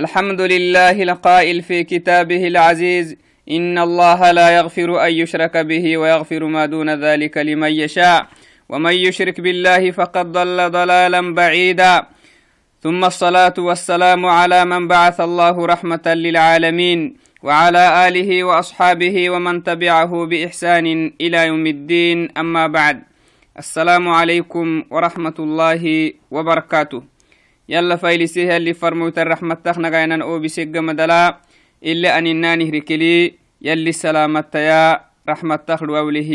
الحمد لله القائل في كتابه العزيز. إن الله لا يغفر أن يشرك به ويغفر ما دون ذلك لمن يشاء. ومن يشرك بالله فقد ضل ضلالا بعيدا. ثم الصلاة والسلام على من بعث الله رحمة للعالمين. وعلى آله وأصحابه ومن تبعه بإحسان إلى يوم الدين. أما بعد السلام عليكم ورحمة الله وبركاته. يلا فايلسيه اللي فرموت الرحمة تخنقاينا أو بسيق مدلا إلا أن الناني ركلي يلي سلامة يا رحمة تخلو أوليه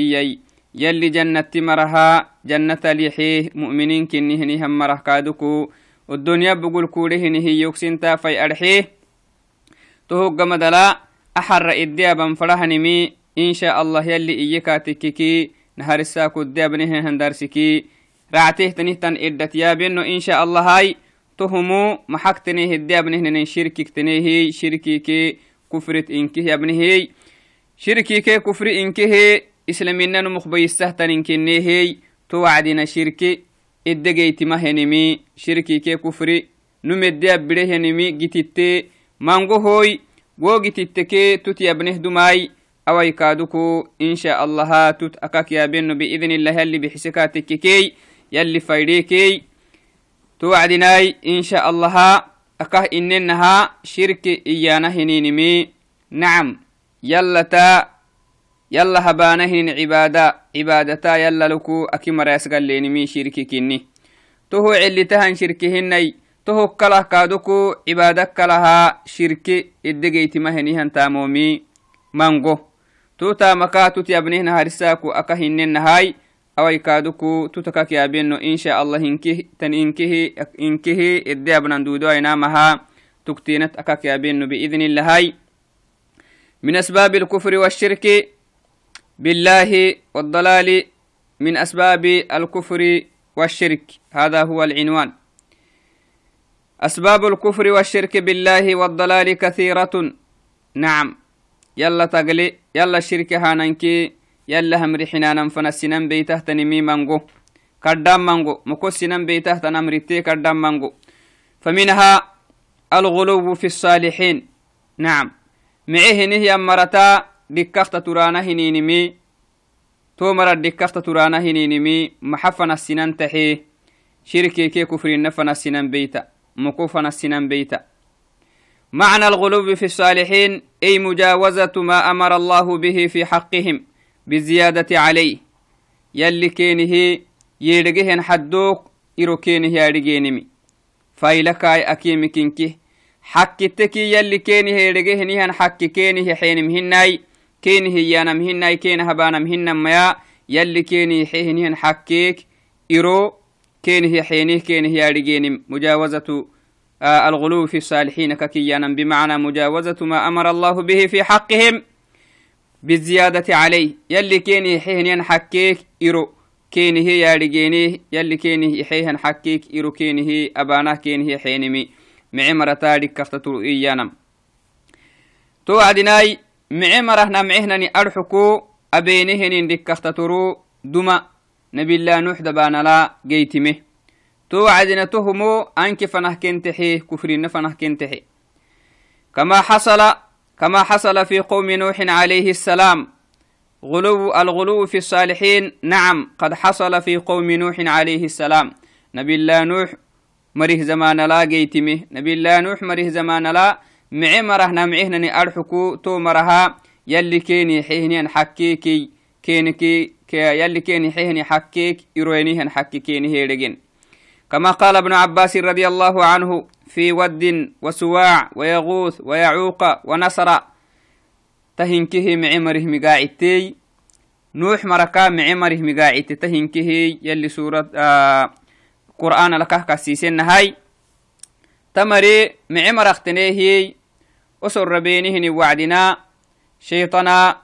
يلي جنة مرها جنة ليحيه مؤمنين كنهني هم مره كادوكو. والدنيا بقول كوله هي يكسنتا في أرحيه تهوق مدلا أحر إديابا فرهنمي إن شاء الله يلي إيكا تككي نهار الساكو الديابنه هندرسكي رعته تنهتن إدت يابنو إن شاء الله هاي. تو ہمو محق تنے ہدے ابنے ہننے شرکی تنے ہی، شرکی کے کفرت انکی ہی ابنے ہی۔ شرکی کے کفر انکی ہی، اسلامین مخبی سہتن انکی نے ہی۔ تو وعدنا شرکی ادے گئی تما ہنمی شرکی کے کفری نمدے ابڑے ہنمی گتیتے مانگو ہوئی گو گتیتے کے تتی ابنے دمائی اوئی کادوکو انشاء اللہ تت اکا کیا بین اذن اللہ کی کی yalli faydhekey to wacdinai insha allaha akah innenaha shirki iyana hininimi nacam yallata yala habanahinin cibaada cibaadata yala luku aki marayasgallenimi shirki kinni toho celitahan shirki hinay toho kalah kaaduku cibaada kalaha shirki idegeytimahenihan taamomi mango tutamaka tut yabnihna harisaku aka hinnenahay awai kaaduku tutakak yabenno insha allah inki tan inkihi inkihi idde abnan dudo ainamaha tuktinat akak yabenno biidnillahay من أسباب الكفر والشرك بالله والضلال من أسباب الكفر والشرك هذا هو العنوان. أسباب الكفر والشرك بالله والضلال كثيرة. نعم. يلا تقلي يلا الشرك هاننكي يلا همري حنانا فنسنن بيته تنمي منغو كردام منغو مكسنن بيته تنمرتي كردام منغو فمنها الغلو في الصالحين. نعم. معه نهي أمرتا dhikkafta turana hininimi to mara dhikkafta turana hininimi maxa fanasinan taxe shirkeke kufrinna fanasinan beyta muku fanasinan beyta معنى الغلو في الصالحين. أي مجاوزة ما أمر الله به في حقهم. بالزيادة عليه. يلي كينه يرجهن حدوك إرو كينه يرجينمي فايلكاي أكيم كينكي حكي تكي يلي كينه يرجهن حكي كينه حينم هناي. كين هيانم هناي كين هبانم هنم ميا. يلي كيني حيهنهن حكيك. إرو كين هي حينيه كين هي أرجين مجاوزة آه الغلو في الصالحين ككيانا بمعنى مجاوزة ما أمر الله به في حقهم. بالزيادة عليه يلي كيني حيهنهن حكيك إرو كين هي يارجينيه يلي كيني حيهن حكيك إرو كين هي أبانا كين هي حينمي معمرة تاريك كفتتو إيانم توعدناي mice marahna micehnani arxuku abeenehenin dikkaftaturu duma nabilah nuux dabanala geytime to wacdina tohumo anke fanah kentexe kufrina fanah kentexe كما حصل كما حصل في قوم نوح عليه السلام. غلو الغلو في الصالحين نعم قد حصل في قوم نوح عليه السلام. نبي الله نوح مره زمان لا جيتمه. نبي الله نوح مره زمان لا mice marahna micehnani arxuku to maraha yalli keni xehnian xakkeeki keniki yalli keni xehni xakkeek iroenihan xakki keni heedhegen كما قال ابن عباس رضي الله عنه في ود وسواع ويغوث ويعوق ونصر تهنكه معمره مقاعدتي نوح مركا معمره مقاعدتي تهنكه يلي سورة آه قرآن لكه كسيسين هاي تمري معمر اختنيه وسر ربينهن وعدنا شيطانا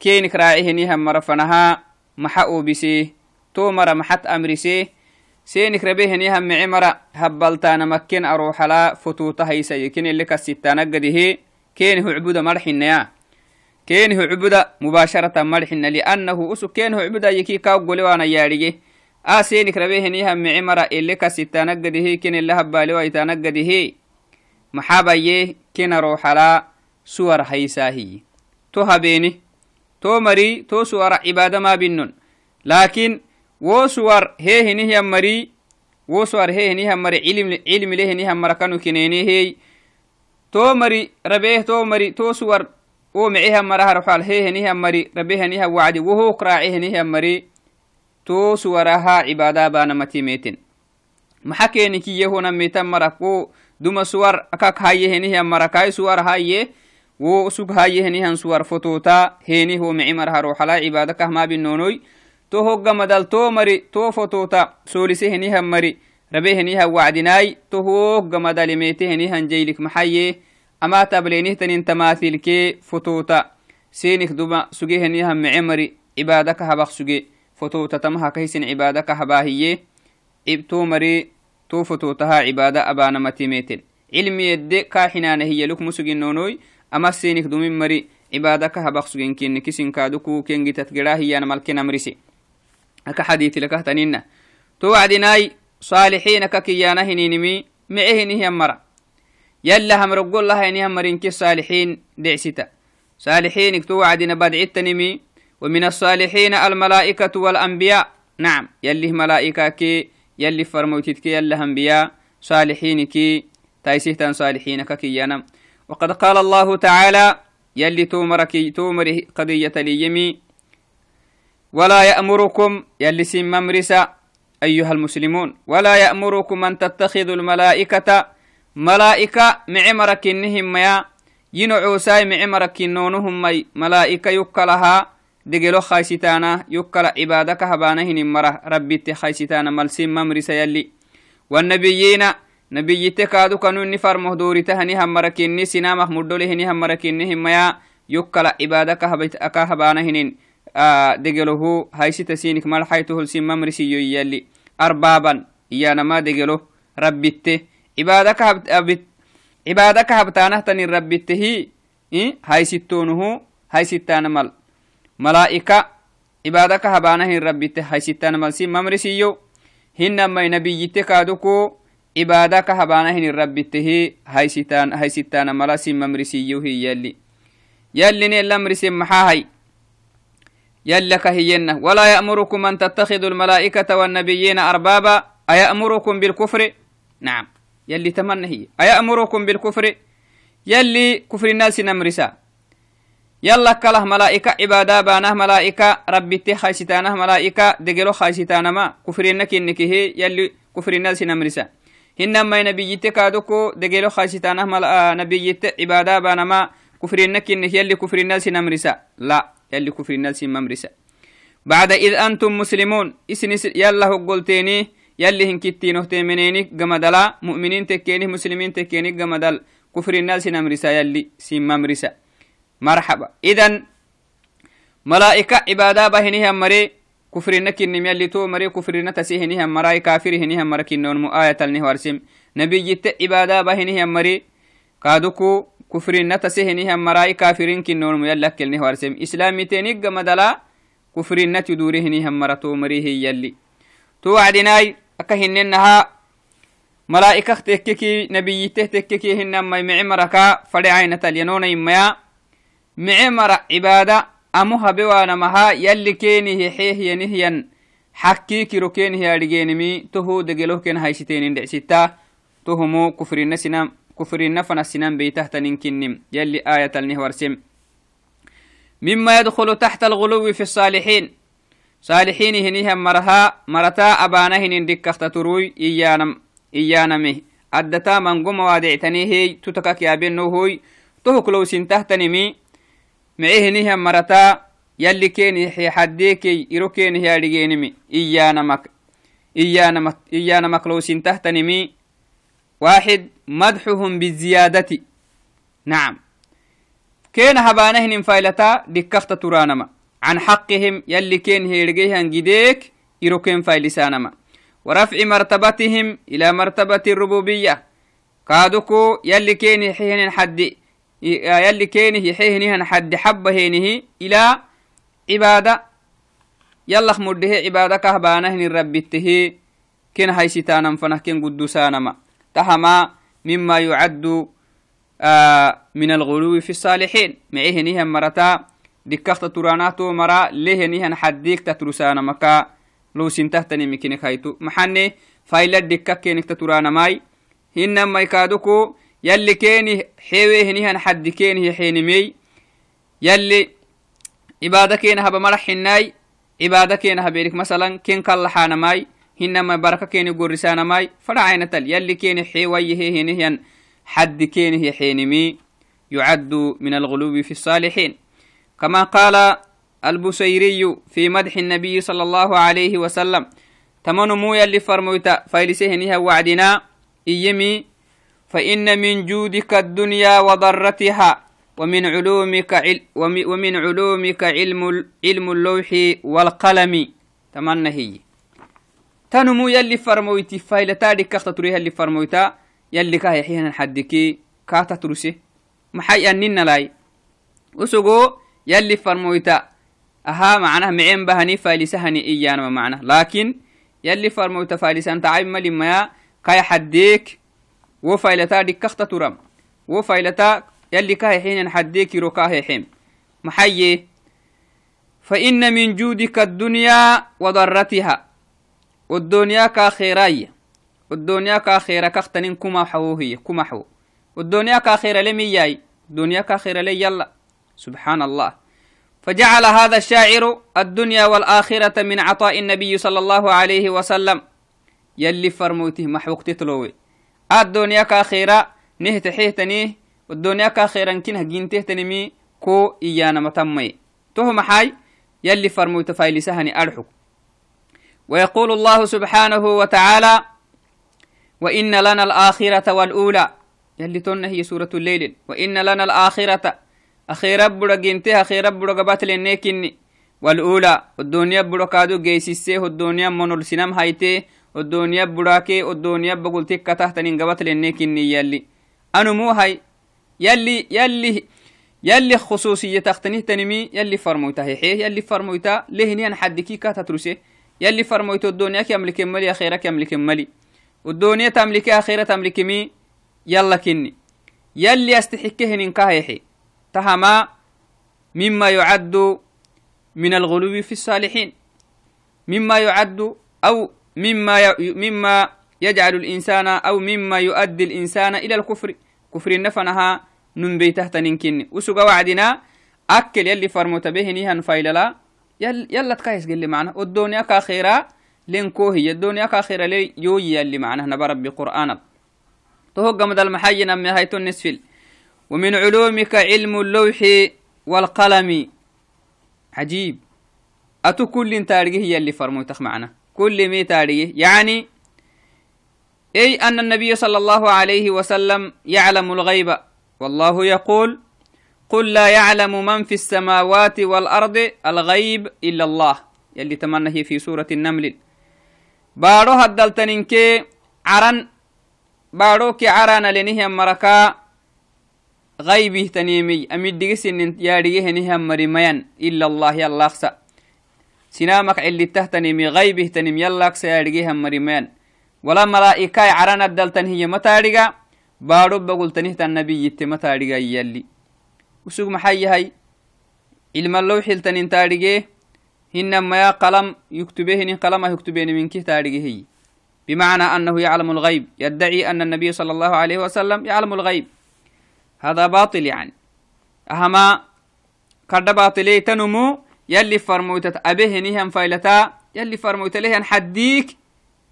كينك راعيهن هم مرفنها محاو بسيه تو مر محت أمرسيه سينك ربيهن هم معمر هبلتانا مكين أروح لا فتوتا هيسا. يكين اللي كالستانا قده. كينه عبود مرحنا كينه عبود مباشرة مرحنا لأنه أسو كينه عبود يكي كاو قولوانا ياريه آسينك ربيهن هم معمر اللي كالستانا قده. كين اللي هبالي ويتانا قده. maxabaye kena roxala suwar haysaahiyi to habeeni to mari to suwara cibaada ma binnon laakin wo suwar heehinihiyan mari wo suwar heehinihan mari cilmilehinihan marakanu kineenehey to mari rabeh to mari to suwar wo mecehan maraharxal heehinihan mari rabehanihan wacdi wohok raacehinihan mari to suwaraha cibaada baanamatimeten maxa keenikiyehonametan marak wo duma suwar akak hayehenihan marakai suwar haye wo sug hayehenihan suwar fotota heni ho mici marharoxala cibaada kahmabinonoy to hogga madal to mari to fotota soolise henihan mari rabe henihan wacdinaay to hogga madalimete henihan jaylik maxaye ama tablenihtanin tamathilke fotota senik duma suge henihan mice mari cibaada kahabak suge fotota tamaha kahisin cibaada kahabaahiye to mari to fototaha cibaada abaanamatimeten cilmi yedde kaaxinaanahiyaluk musuginonoy ama senik dumin mari cibaada kahabak sugenkenne kisinkaduku kengitat gedahiyana malkenamrise aka xadiitilakahtanina to wacdinaay saalixiina ka kiyaana hininimi mece hinihiyan mara yalla hamrogollaha hinihan marinke saalixiin decsita saalixiinik to wacdina badcittanimi ومن الصالحين الملائكة والأنبياء نعم يلي ملائكة كي يلي فرموتيت كي يلي أنبياء صالحين كي تايسيتان صالحين ككيانا وقد قال الله تعالى يلي تومركي تومري قضية ليمي ولا يأمركم سم ممرسا أيها المسلمون ولا يأمركم أن تتخذوا الملائكة ملائكة معمرك إنهم يا ينعو ساي معمرك نونهم مي ملائكة يكلها دقلو خايستانا يكلا عبادك هبانهن مرة ربي خايستانا ملسين ممرسا يلي. والنبيين نبيته كادو كانوا نفر مهدوري تهني هم مركيني سنامه مدوله هم مركيني هم يا يكلا عبادك هبانهن. Degelo haysita sinik malxaytohol simmamrisiyo iyali arbaban iyanama degelo rabbitte cibaadaka habtaanahtanin rabbittehi haysittonuhu haysitana mal malaa'ika cibaadaka habaanahin rabbitte haysitana mal simmamrisiyo hinamai nabiyitte kaaduku cibaadaka habaanahin rabbittehi haysitana mala simmamrisiyo hiyali yalline lamrise maxaahay يلك هينا ولا يأمركم أن تتخذوا الملائكة والنبيين أربابا؟ أيأمركم بالكفر؟ نعم. يلي تمنى هي. أيأمركم بالكفر؟ يلي كفر الناس نمرسا. يلا كله ملائكة عبادة بانه ملائكة ربي خايستانه ملائكة دقلو خايستانه ما. كفر إنك إنك هي يلي كفر الناس نمرسا. كادوكو دقلو خايستانه نبيت عبادة بانما كفر إنك إنك يلي كفر الناس نمرسا ممرسة بعد إذ أنتم مسلمون إسن يلا قلتيني يلي هنكتينه تيمنيني قمدلا مؤمنين تكيني مسلمين تكيني قمدل. كفر الناس نمرسة يلي سيم ممرسة مرحبا. إذن ملائكة عبادة بهنها مري كفر نكن يلي تو مري كفر نتسيهنها مراي كافر هنها مركن نون آية النهوارسم نبي جت عبادة بهنها مري كادوكو مراي كافرين كنون يلكلني وارسم إسلامي تينيق مدلا كفرين تدورهنها مرتو مريه يلي. توعدناي أكهننها ملائكة تككي نبي تككي هن ما معمركا فدعينة الينون إميا. معمر عبادة أمها بوانا مها يلي كيني حيه ينهيا حكي كيرو كيني هارجينمي تهو دقلوه كين هايشتين اندع ستا تهمو كفرين سنام كفرنا فنسنان بيتهتنين كنم يلي آية النهورسم. مما يدخل تحت الغلو في الصالحين. صالحين هنيها مرها مرتا أبانا هنين دكخت تروي إيانم إيانمه. أدتا من قم وادعتني هي تتكك يا بنو هوي. تهك لو سنتهتنمي معيه هنيها مرتا. يلي كين يحي حديكي إرو كين هي إيانمك إيانمك إيانمك لو سنتهتنمي واحد مدحهم بالزيادة. نعم. كين هبانهن فايلتا دكخت ترانما عن حقهم يلي كين هيرجيهن جديك يروكين فايلسانما. ورفع مرتبتهم إلى مرتبة الربوبية. كادوكو يلي كين يحيهن حد يلي كين يحيهن حد حبهنه إلى عبادة. يلا خمده عبادة كهبانهن ربته كين هاي ستانا فنه كين قدسانما تهما مما يعد آه من الغلو في الصالحين. معيه نيها مرتا دكخت تراناتو مرا ليه نيها حديك تترسانا مكا لو سنتهتني مكينك هايتو محني فايلة دكا كينك تترانا ماي. هنما يكادوكو يلي كيني حيوه نيها حد كيني حينمي يلي عبادة كينها بمرح الناي عبادة كينها بيرك مثلا كين كالحانا ماي. فرعين تل يلي كيني حيوي هي هنهيا حد كينه حينمي يعد من الغلو في الصالحين كما قال البسيري في مدح النبي صلى الله عليه وسلم تمن مو يلي فرمويتا فايلسه نها وعدنا إيمي فإن من جودك الدنيا وضرتها ومن علومك عل ومن علومك علم علم اللوح والقلم تمنى هي تنمو يلي فرمويتي فايلتا دي كخت تريها اللي فرمويتا يلي كاه يحيهن حدكي كاتا ترسي محي أننا لاي. وسقو يلي فرمويتا. أها معناه معين بهني فايلسهني إيانا معناه. لكن يلي فرمويتا فايلسان تعيب ملي ما كاي حديك وفايلتا دي كخت ترم وفايلتا يلي كاه حين حديك ركاه حين محيي فإن من جودك الدنيا وضرتها. والدنيا كاخيراي. والدنيا كاخيرا كختنين كما حوهي كما حو. والدنيا كاخيرا لمي ياي. الدنيا كاخيرا لي يلا. سبحان الله فجعل هذا الشاعر الدنيا والآخرة من عطاء النبي صلى الله عليه وسلم. يلي فرموته محوق تتلوي الدنيا كاخيرا نهت حيتنيه والدنيا كاخيرا كنها جنته تنمي كو إيانا متمي تو محاي يلي فرمو تفايلي سهني أرحك ويقول الله سبحانه وتعالى وإن لنا الآخرة والأولى. يلي تون هي سورة الليل. وإن لنا الآخرة. أخيرا بڑا جنته أخيرا بڑا قبات لنكني والأولى. الدنيا بڑا كادو جيسيسيه الدنيا منول سنم هايته الدنيا بڑاكي الدنيا بقول تكا تحت نقبات لنكني يلي. أنو مو هاي؟ يلي يلي يلي خصوصية تختنيه تنمي يلي فرمويتا هي يلي فرمويتا لهني أن حدكي كاتا تروسي. يلي فرمويتو الدنيا كيملك ملي أخيرا كيملك ملي. والدنيا تملك أخيرا تملك مي. يلا كني. يلي استحكه ننكاهيحي تهما مما يعد من الغلو في الصالحين. مما يعد أو مما مما يجعل الإنسان أو مما يؤدي الإنسان إلى الكفر. كفر النفنها نم بيته تنكني وسوق وعدنا. أكل يلي فرموت به نيهن فايللا. يل يلا تكايس قال لي معنا. والدنيا كاخيرا لين كوهي الدنيا كاخيرا لي يوي يلي معنا. نبرب بقرآن تهوق مدى المحيي نمي هايتو النسفل ومن علومك علم اللوح والقلم. عجيب. أتو كل تاريخ يلي فرموتك معنا. كل مي تاريخ يعني أي أن النبي صلى الله عليه وسلم يعلم الغيب. والله يقول قل لا يعلم من في السماوات والأرض الغيب إلا الله يلي تمنى هي في سورة النمل. بارو هدلتنينك عرن بارو كي عرن لنهم مركا غيبه تنيمي. أمد دقسن ياريه نهم مريميان إلا الله يلا سنامك اللي تهتنيمي غيبه تنيم يلا ياريه مريميان ولا ملائكة عرنا الدلتن هي متارجا بارو بقول تنهت النبي يت متارجا يلي. وسوق محي تارجه هن ما قلم يكتبه هن قلم يكتبه من كه تارجه هي بمعنى أنه يعلم الغيب يدعي أن النبي صلى الله عليه وسلم يعلم الغيب هذا باطل يعني أهما كرد باطلي تنمو يلي فرموتت أبيه نهم فايلتا يلي فرموت له حديك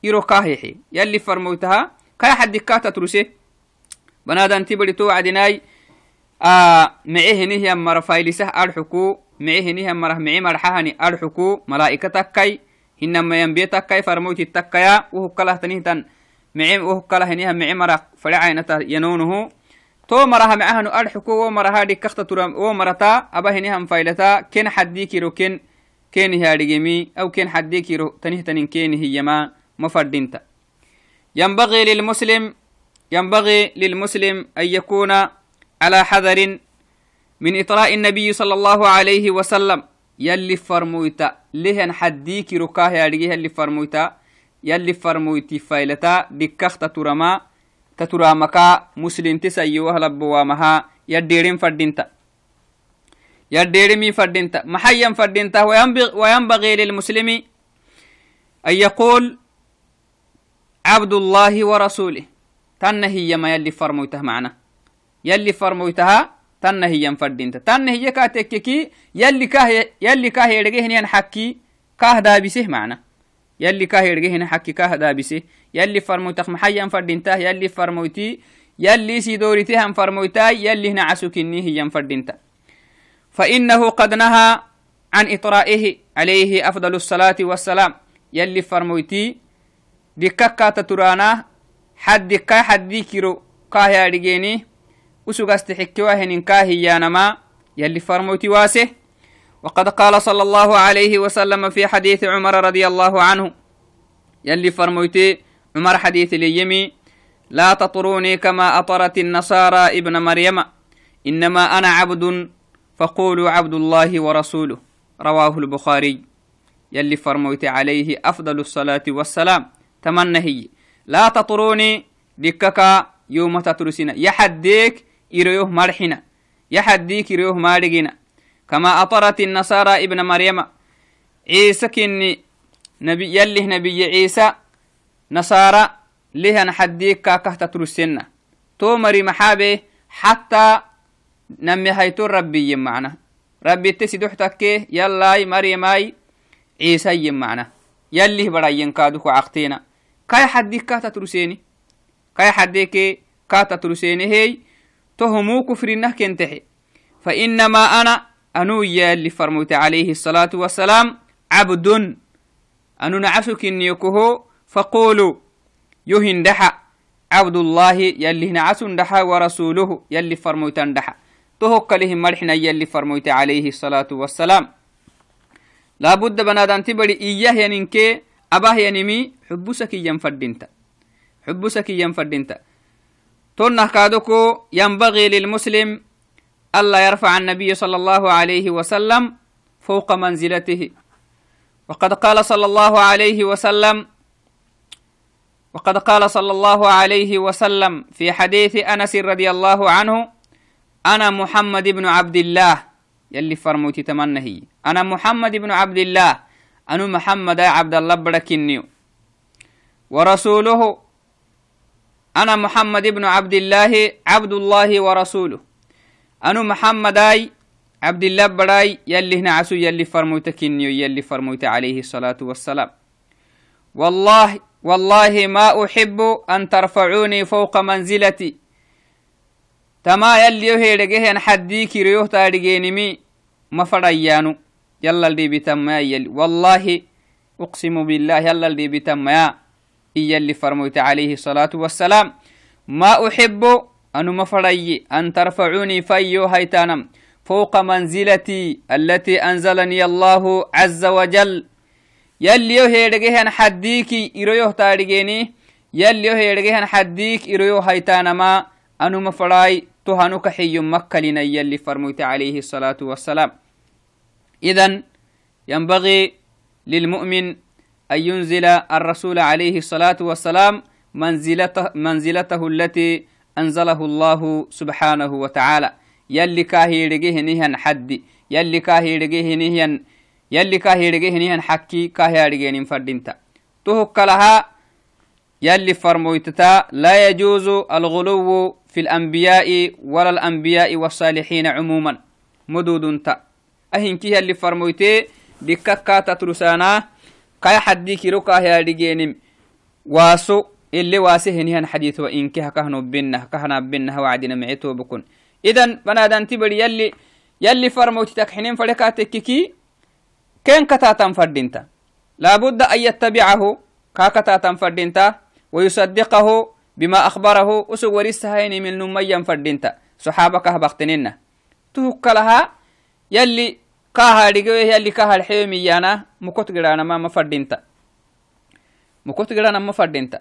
يرو كاهيحي يلي فرموتها كاي حد كاتا تروسي بنادان تبري تو عدناي تكاي إنما ينبي تكاي فرموت التكايا وهو كله تنهتن معي وهو كله نهي معي مر فلعينة ينونه. تو مرها معهن أرحكو ومرها دي كخت ترم ومرتا أبا هنيهم فايلتا كن حدي كيرو كن كين هي أو كن حدي كيرو تنهتن كين هي ما مفردينتا ينبغي للمسلم ينبغي للمسلم أن يكون على حذر من إطراء النبي صلى الله عليه وسلم. يلي فرمويتا لهن حديك ركاه يارجيه اللي فرمويتا يلي فرمويتي فايلتا دكخت ترما تترامكا مسلم تسيوه لبوامها يديرين فردينتا يديرمي فردينتا محيا فردينتا وينبغي للمسلم أن يقول عبد الله ورسوله. تنهي ما يلي فرموته معنا. يلي فرموتها تنهي فردينتا تنهي كاتككي يلي كاه يلي كاه يرجعهن حكي كاه دابسه معنا. يلي كاه يرجعهن حكي كاه دابسه. يلي فرموتك محيا فردينتا يلي فرموتي يلي سيدورتها فرموتا يلي هنا عسكني هي فردينتا فإنه قد نهى عن إطرائه عليه أفضل الصلاة والسلام. يلي فرموتي دكاكا تترانا حد دكا حد كيرو كاهي أرجيني كاهي يانما يلي فرموتي واسه. وقد قال صلى الله عليه وسلم في حديث عمر رضي الله عنه يلي فرموتي عمر حديث اليمي لا تطروني كما أطرت النصارى ابن مريم إنما أنا عبد فقولوا عبد الله ورسوله. رواه البخاري. يلي فرموت عليه أفضل الصلاة والسلام. تمنى هي لا تطروني دكك يوم تترسنا يحديك إريوه مرحنا يحديك إريوه مارجنا كما أطرت النصارى ابن مريم. عيسى كني نبي يلي نبي عيسى نصارى لهن حديك كاكه تترسنا تو مري محابه حتى نمي هيتو ربي معنا ربي تسي تكي يلا مريماي عيسى معنا يلي براين كادوكو عقتينا كاي حديك كاتا ترسيني. كاي حديك كاتا ترسيني. هي تهمو كفرنه كنتحي فإنما أنا أنو يلي فرموت عليه الصلاة والسلام عبد. أنو نعسك نيكوهو فقولوا يهن دحا. عبد الله يلي نعسن دحا ورسوله يلي فرموتان دحا. تهك لهم مرحنا يلي فرموت عليه الصلاة والسلام. لابد بنادان تبري إياه ينكي أباه ينمي حبسك ينفردنت. حبسك ينفردنت. تنه كادوكو ينبغي للمسلم ألا يرفع النبي صلى الله عليه وسلم فوق منزلته. وقد قال صلى الله عليه وسلم وقد قال صلى الله عليه وسلم في حديث أنس رضي الله عنه أنا محمد بن عبد الله. يلي فرموتي تمنهي. أنا محمد بن عبد الله. أنا محمد عبد الله بركنيو ورسوله أنا محمد بن عبد الله عبد الله ورسوله. أنا محمد أي عبد الله براي يلي هنا عسو يلي فرموت كنيو يلي فرموت عليه الصلاة والسلام. والله والله ما أحب أن ترفعوني فوق منزلتي. تما يلي يهيرجهن حدي كيريوه تارجينمي ما فريانو يلا اللي بتم يلي والله أقسم بالله يلا اللي بتم يا يلي فرموت عليه الصلاة والسلام. ما أحب أن مفري أن ترفعوني فيو هيتانم فوق منزلتي التي أنزلني الله عز وجل. يلي هيرجهن حديكي إريوه تارجيني يلي هيرجهن حديك إريوه هيتانما أنو مفراي تهانوك حي مكة لنا يلي فرموت عليه الصلاة والسلام. إذا ينبغي للمؤمن أن ينزل الرسول عليه الصلاة والسلام منزلته, منزلته التي أنزله الله سبحانه وتعالى. يلي كاهي رجيه نهن حد. يلي كاهي رجيه نهن يلي كاهي رجيه نهن حكي كاهي رجيه فردينتا. تهك لها يلي فرمويتتا لا يجوز الغلو في الأنبياء ولا الأنبياء والصالحين عموما. مدود تا أهين كي اللي فرمويتي دكاكا تترسانا كاي حدي كيرو كاهي رجينم. واسو اللي واسه نهان حديث وإن كه كهنو بينه كهنا بينه وعدنا معيتو بكون إذن بنادان تبري يلي يلي فرموتي تكحنين فركاتك كي كين كتاتا فردينتا؟ لابد أن يتبعه كاكتاتا فردينتا؟ ويصدقه بما أخبره أسو ورسهين من نميا فردينتا. صحابك يانا مكوت قرانا ما مفردينتا مكوت قرانا مفردينتا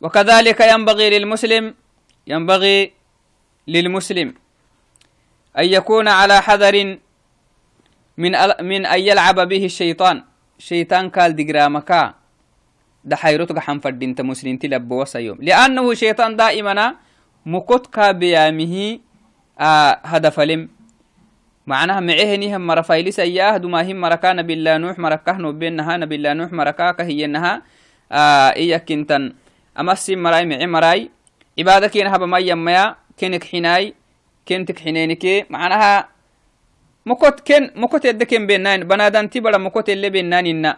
وكذلك ينبغي للمسلم ينبغي للمسلم أن يكون على حذر من من أن يلعب به الشيطان شيطان قال وسيوم لأنه شيطان دائما آه هدف لم macnaha meceheniha mara faylisayaah dumaahin marakaa nabilanuux marakah nobenaha nabilanuux marakaa kahiyenaha iyakintan amasi marai mece marai cibaada kena habamayamaya kenek xinai kentik xineenike macnaha mokot ken mokot edde ken benan banadanti bara mokot elle benanina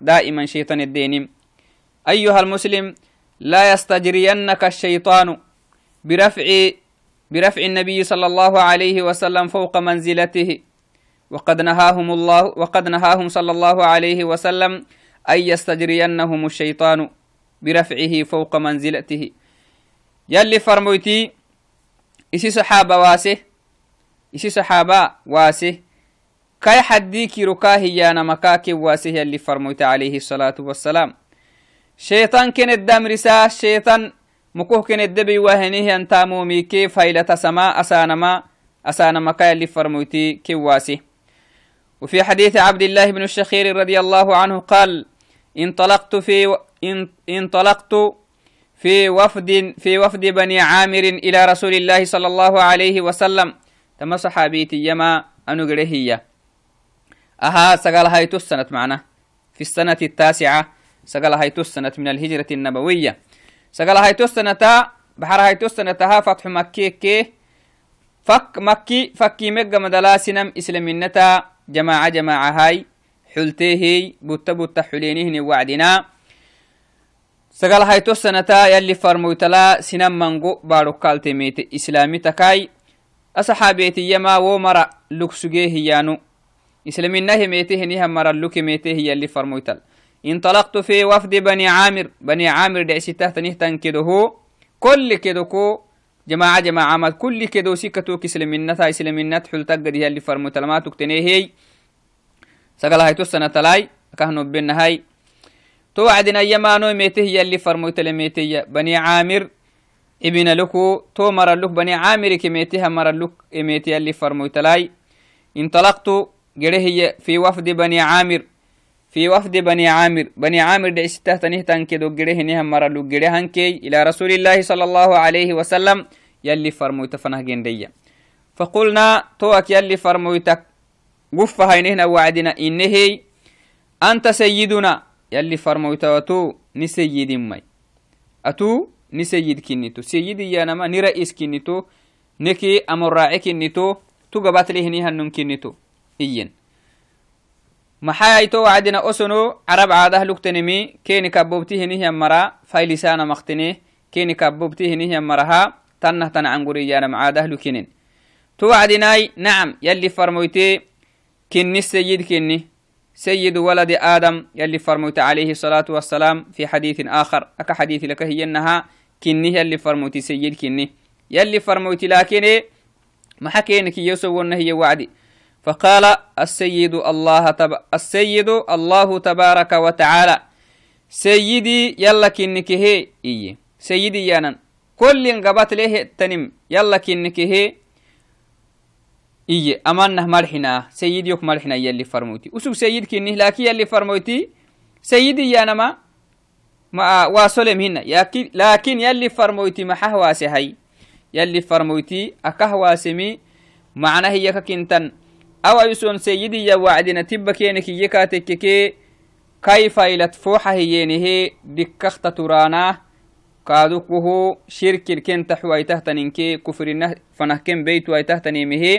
daa'iman shaytan eddeenim ayuha almuslim laa yastajriyannaka ashaytaanu birafci برفع النبي صلى الله عليه وسلم فوق منزلته. وقد نهاهم الله وقد نهاهم صلى الله عليه وسلم أن يستجرينهم الشيطان برفعه فوق منزلته. يلي فرموتي إسي صحابة واسه إسي صحابة واسه. كاي حديكي ركاهي مكاكي واسه يلي فرموتي عليه الصلاة والسلام. شيطان كان الدم رسا شيطان وهنيه انتامو ميكي فايلة سما أسانما أسانما كاي اللي فرموتي كواسي وفي حديث عبد الله بن الشخير رضي الله عنه قال انطلقت في انطلقت في وفد في وفد بني عامر إلى رسول الله صلى الله عليه وسلم. تم صحابيتي يما أنقرهية. أها سقال هاي السنة معنا. في السنة التاسعة سقال هاي السنة من الهجرة النبوية. سقال هايتو السنة بحر هايتو السنة فتح مكي كي فك مكي فكي مقا مدلا سنم إسلامينتا جماعة جماعة هاي حلتيه بوتا بوتا حلينيه وعدنا سقال هايتو السنة يلي فرموتلا سنم منقو بارو كالتميت إسلامي تكاي أصحابيتي يما ومرا انطلقت في وفد بني عامر. بني عامر دعسي تحت نهتن كده كل كده كو جماعة جماعة عمل. كل كده سكتو إسلمنت حل تقدي اللي فرمو تلماتك تنهي سقل هاي تسنة تلاي. كهنو بين هاي. توعدنا يمانو ميته يلي فرمو تلميتي بني عامر ابن لكو. تو مر لك بني عامر كميتها مر لك ميتي اللي فرمو تلاي. انطلقت جره في وفد بني عامر. في وفد بني عامر. بني عامر دي استهتنه تنكي دو جره نهم مرة لو جره هنكي إلى رسول الله صلى الله عليه وسلم يلي فرمويت فنه جندية فقلنا توك يلي فرمويتك قف هينهنا وعدنا إنه أنت سيدنا. يلي فرمويت وتو نسيد مي. أتو نسيد كنتو سيدي يا نما نرئيس كنتو نكي أمر راعي كنتو تو قبات ليه نهن كنتو إين maxayayto wacdina osono carab caadah lugtenimi keni kabobti hinihyan mara faylisana maktine keni kabobti hinihyan maraha tannah tan canguriyanam caadah lukinen to wacdinai nacam yalli farmoyte kinni سيد كني سيد ولد آدم يلي فرموت عليه الصلاة والسلام في حديث آخر أكا حديث لك هي أنها كني يلي فرموت سيد كني يلي فرموت لكن ما حكينك يوسف هي وعدي فقال السيد الله تب... السيد الله تبارك وتعالى سيدي يلا كنك هي إيه. سيدي يانا كل قبات له تنم. يلا كنك هي إيه. أمانه مرحنا سيدي يك مرحنا يلي فرموتي. وسو سيد كنه لكن يلي فرموتي. سيدي يانا ما. ما واصلهم هنا لكن يلي فرموتي ما حهواسي هاي. يلي فرموتي أكهواسمي معناه هي كنتن هو يسون سيدي يا وعدنا تبك يعني كي يكاتك كي كيف إلى تفوحة هي يعني دكخت ترانا كادوكوه شرك الكن تحوى تهتنين كي كفر النه فنحكم بيت ويتهتني مه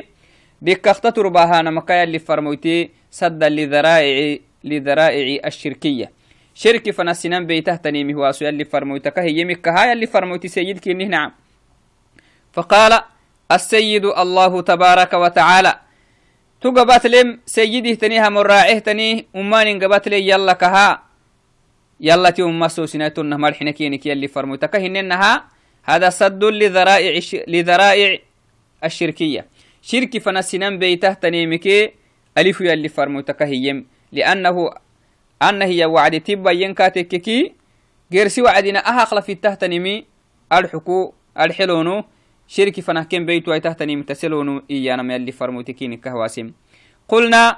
دكخت ترباها نمكايا اللي فرموتي سد لذرائع لذرائع الشركية شرك فنسنان بيتهتني مه واسو اللي فرموتك هي يمك هاي اللي فرموتي سيدك نعم فقال السيد الله تبارك وتعالى تو قباتلم سيده تنيها مراعيه تنيه أمان قباتلي يلا كها يلا تي أم سوسنات النهمار حنكينك يلي فرموتك هننها هذا صد لذرائع لذرائع الشركية شرك فنسنان بيته تنيمك ألف يلي فرموتك هيم لأنه أن هي وعد تبا ينكاتككي غير سوى وعدنا أهخل في التهتنمي الحكو الحلونو شركي فنه كن بيتو اي تحتني متسلونو إيانا ما يلي فرموتكين كهواسم قلنا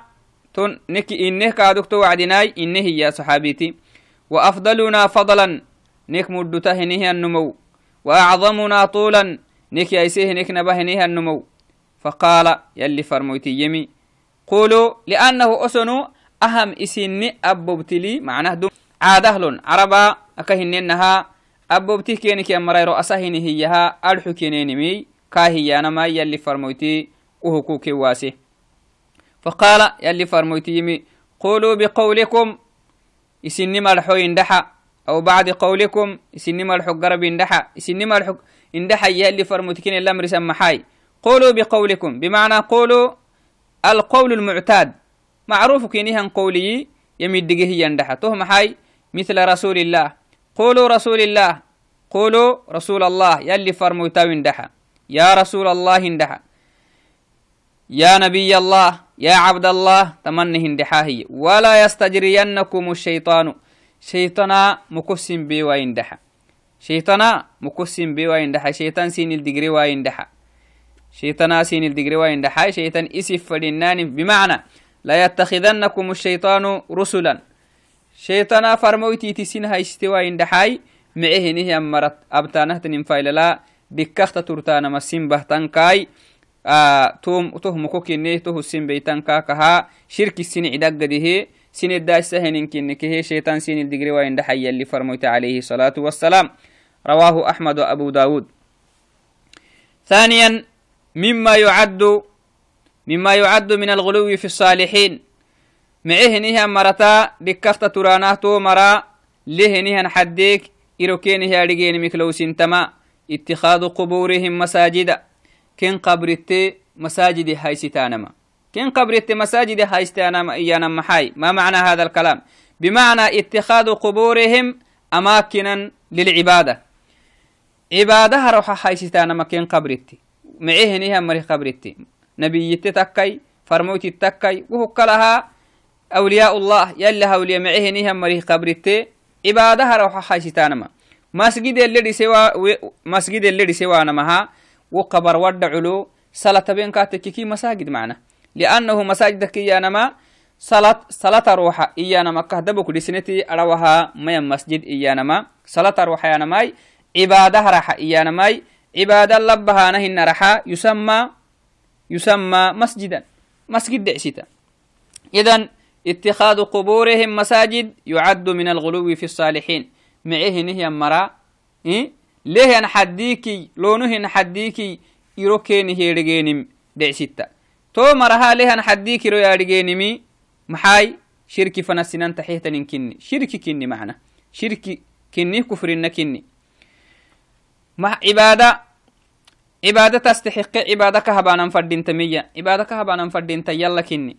تون نكي إنه كادوكتو وعدناي إنه يا صحابيتي. وأفضلنا فضلا نك مدته نهي النمو. وأعظمنا طولا نك يسيه نك نبه نهي النمو. فقال يلي فرموتي يمي قولوا لأنه أسنو أهم إسني أبوبتلي معناه دم. عادهلون عربا أكهننها مراي رؤسهن هيها أرحو كينينمي كاهي ما يلي فرموتي وهكوك واسي. فقال يلي فرموتي يمي قولوا بقولكم إسني ملحو يندحى أو بعد قولكم إسني ملحو قرب يندحى إسني ملحو يندحى يلي فرموتكين الأمر سمحاي. قولوا بقولكم بمعنى قولوا القول المعتاد. معروف كينيها قولي يمدقه يندحى تهم حي مثل رسول الله. قولوا رسول الله قولوا رسول الله يلي فرموتا وندحى يا رسول الله اندحى يا نبي الله يا عبد الله تمنه اندحاهي ولا يستجرينكم الشيطان. شيطانا مكسم بي ويندحى شيطانا مكسم بي ويندحى شيطان سين الدقري ويندحى شيطانا سين الدقري ويندحى شيطان إسف فلنان بمعنى لا يتخذنكم الشيطان رسلا. شيطانا فرمويتي تسين هاي استوى اندحاي معه نهي أمرت أبتانه تنين فايللا دكخت ترتانا مسين بهتان كاي آه توم توه مكوكيني توه السين بيتان كاكها شرك السين عدق ده سين الداش سهنين كنكه شيطان سين الدقري وين دحي اللي فرموت عليه الصلاة والسلام رواه أحمد وأبو داود ثانيا مما يعد مما يعد من الغلو في الصالحين معه نها مرتا دكخت ترانه تو مرا له نها حديك إروكين هي أرجين مكلو سنتما اتخاذ قبورهم مساجد كن قبرت مساجد هاي ستانما كن قبرت مساجد هاي ستانما إيانا محاي. ما معنى هذا الكلام؟ بمعنى اتخاذ قبورهم أماكنا للعبادة. عبادة روح هاي ستانما كن قبرت awliyaa ullah yalla hawliya mecehen ihan marih qabritte cibaadahara waxahaysitaanama masgidelle dhise waanamaha wo kabar wadda culo sala tabenkatekeki masajid macna liannahu masajidaka iyanama salata ruuxa iyanama kahdabuk dhisneti arawaha maya masjid iyanama salata ruuxa yanamai cibaadaharaxa iyanamai cibaada labbahaana hinaraxa yusama yusama masjidan masgid decsita idan اتخاذ قبورهم مساجد يعد من الغلو في الصالحين. معه نهي مرا إيه؟ ليه أنا حديكي لونه أنا حديكي يروكين هي رجينم دعسيتا. تو مرها ليه أنا حديكي رو يا محاي شركي فنسنان تحيتا كني. شركي كني معنا. شركي كني كفرنا كني. مع عبادة عبادة تستحق عبادة كهبانا فردين تمية. عبادة كهبانا فردين تيلا كني.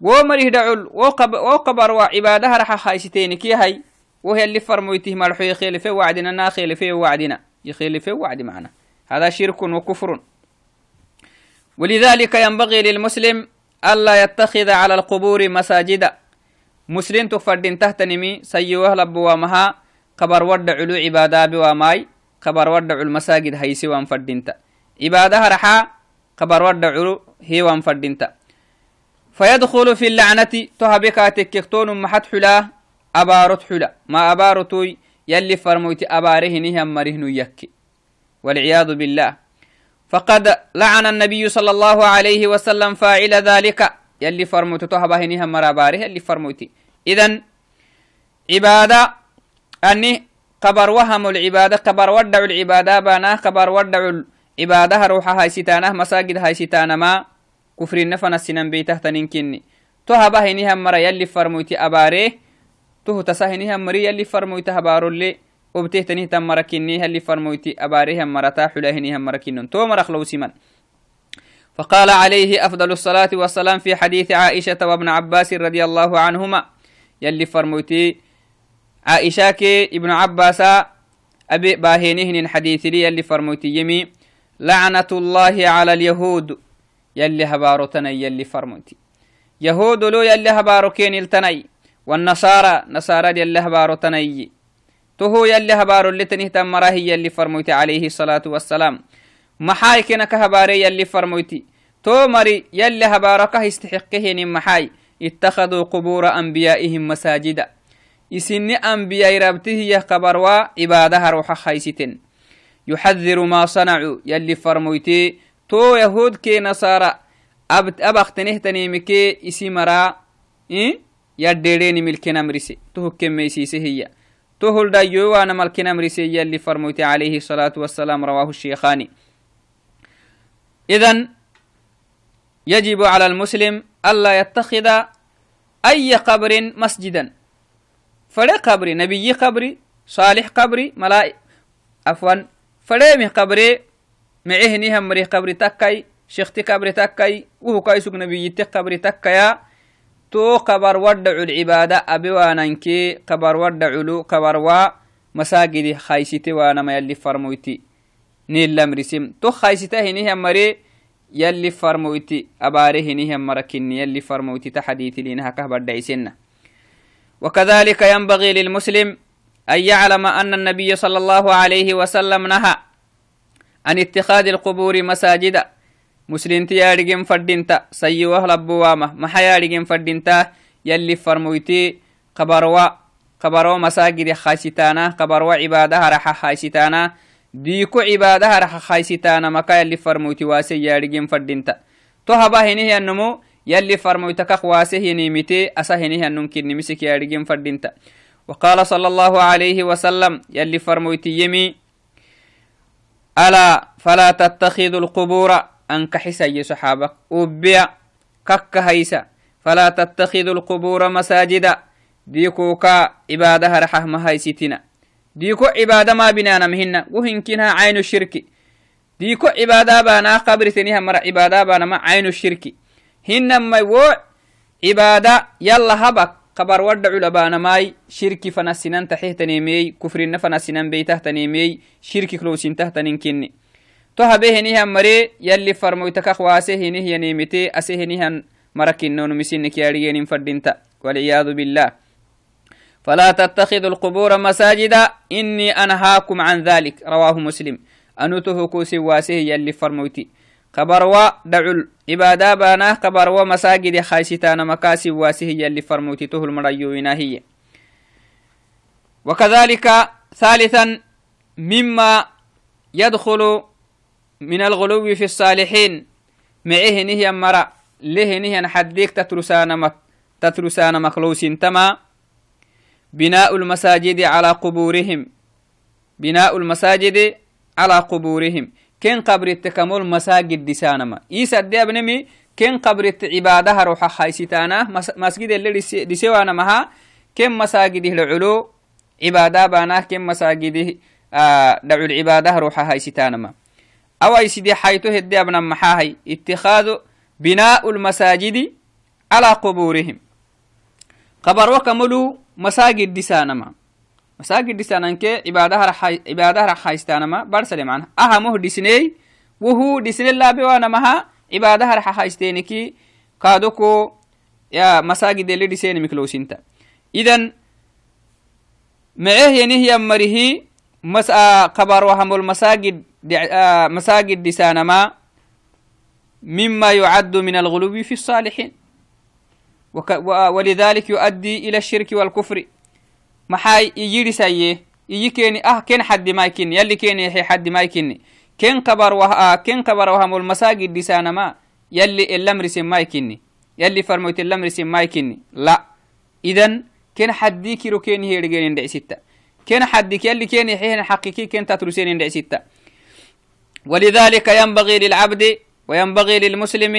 ومريه دعول وقبر وعبادة رح خايستين كي هاي وهي اللي فرمويته مرحو يخيل في وعدنا ناخيل في وعدنا يخيل في وعد معنا. هذا شرك وكفر. ولذلك ينبغي للمسلم ألا يتخذ على القبور مساجد. مسلم تفردين تحت نمي سيوه لبوامها قبر ود علو عبادة بواماي قبر ود علو المساجد هيسي وانفردينتا عبادة رحا قبر ود علو هي وانفردينتا. فيدخل في اللعنة. تهبكاتك يكتون محت حلاه أبارت حلا. ما أبارتوي؟ يلي فرمويت أباره نهم مرهن يكي. والعياذ بالله. فقد لعن النبي صلى الله عليه وسلم فاعل ذلك. يلي فرموت تهبه نهم مراباره يلي فرموتي. إذن عبادة أني قبر وهم العبادة قبر ودع العبادة بانا قبر ودع العبادة روحها هاي ستانه مساجد هاي ستانه ما. كفر النفن السنن بيته تنكني تهبه نهم مر يلي فرموتي أباره toho tasahinihan mari yalli farmoyta habarolle obtehtanihitan marakinni halli farmoyti abaarihan marata xulahinihan marakinon to marak lowsiman فقال عليه أفضل الصلاة والسلام في حديث عائشة وابن عباس رضي الله عنهما يلي فرموتي عائشة كي ابن عباس أبي باهينهن حديث لي يلي فرموتي يمي لعنة الله على اليهود يلي هبارتنا يلي فرموتي. يهود لو يلي هباركين التني والنصارى نصارى يلي هبارو تنيي تهو يلي هبارو اللي تنه تمره يلي فرموتي عليه الصلاة والسلام. محاي كنك هباري يلي فرموتي. تو مري يلي هبارك استحقه محاي. اتخذوا قبور أنبيائهم مساجدا. إسني أنبياء ربته قبروا عبادها روح خيستن. يحذر ما صنعوا يلي فرمويتي مرا إيه يديرين ملكنا مرسي تو كم ميسيسي هي تهل دايو وانا ملكنا مرسي يلي فرمويتي عليه الصلاة والسلام رواه الشيخاني إذن يجب على المسلم ألا يتخذ أي قبر مسجدا. فلا قبر نبي قبري صالح قبري ملائك عفوا فليمه قبري قبري تكاي شيختي قبري تكاي وهو كايسوك نبي قبري تكايا. تو قبر ودع العبادة أبي وانانكي قبر ودع له قبر وا مساجد خايستي وأنا ما يلي فرمويتي. نيل لمرسم تو خايسته هنيه مري يلي فرمويتي. أباره هنيه مركني يلي فرمويتي. تحديثي لينها كهبر دايسنة وكذلك ينبغي للمسلم أن يعلم أن النبي صلى الله عليه وسلم نهى عن اتخاذ القبور مساجد. مسلمتي يارجين فردينتا. سيوه لبوامة. محا يارجين فردينتا. يلي فرمويتي. قبروا قبروا مساجد خايستانا. قبروا عبادها رح خايستانا. ديكو عبادها رح خايستانا. مكا يلي فرمويتي. واسي يارجين فردينتا. تو هبا هنيه النمو يلي فرمويتك خواسه نيمتي أسا هنيه النمكن نمسك يارجين فردينتا. وقال صلى الله عليه وسلم. يلي فرمويتي يمي. ألا فلا تتخذوا القبور أنك حسي صحابك وبيع كك هيسا فلا تتخذوا القبور مساجدا ديكوكا عبادة رحه ما هيستنا. ديكو عبادة ما بنانا مهنا وهنكنها عين الشرك. ديكو عبادة بانا قبر ثنيها مرة عبادة بانا ما عين الشرك. هنا ما يوع عبادة يلا هبك. قبر ودع لبانا ماي شركي فنسنان تحيتنيمي كفرين فنسنان بيتهتنيمي شركي كلوسين تهتنين تو هبهنيها مري يلي فرمويتك خواسهنه ينيمتي أسهنها مركنون مسنك ياريين فردينتا والعياذ بالله. فلا تتخذوا القبور مساجدا إني أنهاكم عن ذلك. رواه مسلم. أنته كوسي وأسه يلي فرمويتي. قبروا دعل عبادة بانا قبروا مساجد خايستان مكاسب واسه يلي فرموتته المريوين هي وكذلك ثالثا مما يدخل من الغلو في الصالحين معه نهي مرا له نهي حديك تترسان مك تترسان مخلوس تما بناء المساجد على قبورهم بناء المساجد على قبورهم كن قبرت كمول مساجد دسانما إيسا دي أبنمي كن قبرت عبادها روح خايستانا مسجد اللي دسوانا مها. كن مساجد العلو عبادة بانا. كن مساجد آه دعو العبادة روح خايستانا أو يسدي حيث هدي أبنا محاهي اتخاذ بناء المساجد على قبورهم. قبر وكملوا مساجد دسانما أهمه ديسني وهو ديسني الله بوانا مها عبادة رح حايستينكي كادوكو يا مساجد اللي ديسيني مكلوسينتا إذن معه ينهي أمره مس قبر وهم المساجد مساجد ديسانما مما يعد من الغلو في الصالحين ولذلك يؤدي إلى الشرك والكفر maxay iyirisaye iyi keni ah ken xaddi maykini yalli keni yahe xaddi maykini ken kabar wah ken kabar wahamol masagid disanama yalli elamrisin maykini yalli farmoyt elamrisin maykini la idan ken xaddi kiro keni hedhigenin dhecsitta ken xaddik yalli keni yaxehen xaqiki ken tatrusenin dhecsitta ولذلك ينبغي للعبد وينبغي للمسلم